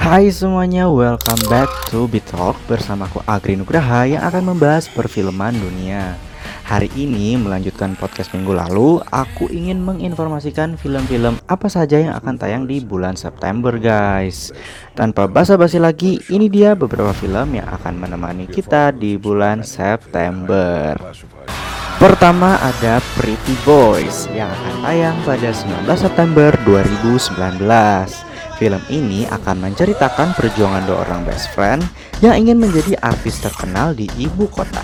Hai semuanya, welcome back to Bitalk bersamaku Agri Nugraha yang akan membahas perfilman dunia. Hari ini melanjutkan podcast minggu lalu, aku ingin menginformasikan film-film apa saja yang akan tayang di bulan September guys. Tanpa basa-basi lagi, ini dia beberapa film yang akan menemani kita di bulan September. Pertama ada Pretty Boys yang akan tayang pada 19 September 2019. Film ini akan menceritakan perjuangan dua orang best friend yang ingin menjadi artis terkenal di ibu kota.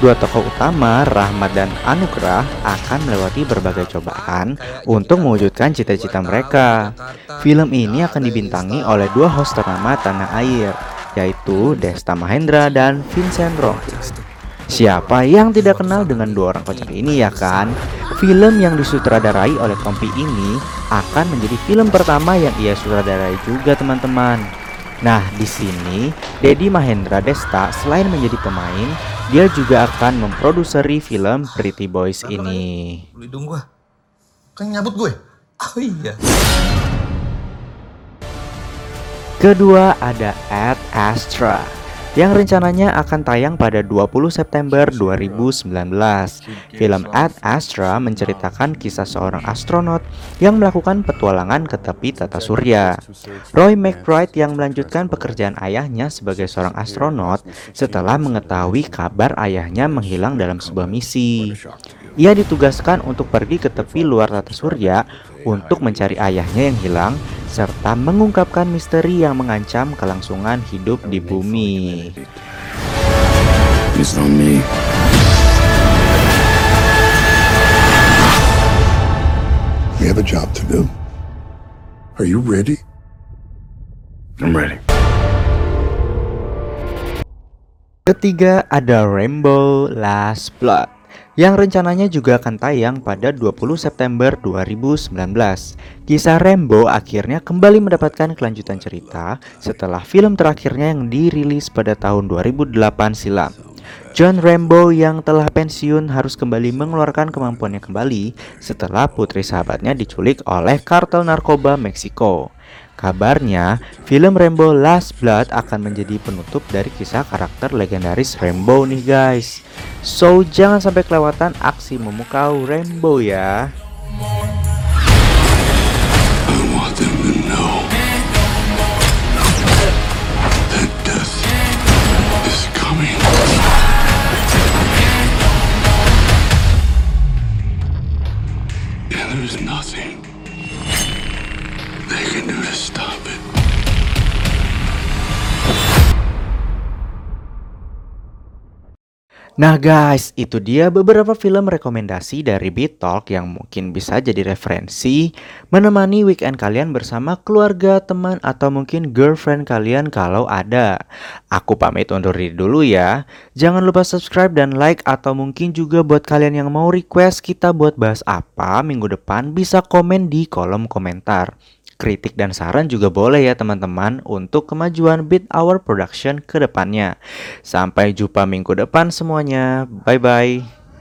Dua tokoh utama, Rahmat dan Anugrah, akan melewati berbagai cobaan untuk mewujudkan cita-cita mereka. Film ini akan dibintangi oleh dua host ternama tanah air, yaitu Desta Mahendra dan Vincent Rompis. Siapa yang tidak kenal dengan dua orang kocak ini ya kan? Film yang disutradarai oleh Kompi ini akan menjadi film pertama yang ia sutradarai juga teman-teman. Nah, di sini Dedi Mahendra Desta selain menjadi pemain, dia juga akan memproduseri film Pretty Boys ini. Hidung gua. Kan nyabut gue. Oh iya. Kedua ada Ad Astra yang rencananya akan tayang pada 20 September 2019. Film Ad Astra menceritakan kisah seorang astronot yang melakukan petualangan ke tepi tata surya. Roy McBride yang melanjutkan pekerjaan ayahnya sebagai seorang astronot setelah mengetahui kabar ayahnya menghilang dalam sebuah misi. Ia ditugaskan untuk pergi ke tepi luar tata surya untuk mencari ayahnya yang hilang serta mengungkapkan misteri yang mengancam kelangsungan hidup di bumi. We have a job to do. Are you ready? I'm ready. Ketiga ada Rainbow Last Blood yang rencananya juga akan tayang pada 20 September 2019. Kisah Rainbow akhirnya kembali mendapatkan kelanjutan cerita setelah film terakhirnya yang dirilis pada tahun 2008 silam. John Rambo yang telah pensiun harus kembali mengeluarkan kemampuannya kembali setelah putri sahabatnya diculik oleh kartel narkoba Meksiko. Kabarnya, film Rambo Last Blood akan menjadi penutup dari kisah karakter legendaris Rambo nih guys. So, jangan sampai kelewatan aksi memukau Rambo ya. There's Nah guys, itu dia beberapa film rekomendasi dari Beat yang mungkin bisa jadi referensi menemani weekend kalian bersama keluarga, teman, atau mungkin girlfriend kalian kalau ada. Aku pamit undur diri dulu ya. Jangan lupa subscribe dan like atau mungkin juga buat kalian yang mau request kita buat bahas apa minggu depan bisa komen di kolom komentar. Kritik dan saran juga boleh ya teman-teman untuk kemajuan Beat Hour Production ke depannya. Sampai jumpa minggu depan semuanya. Bye bye.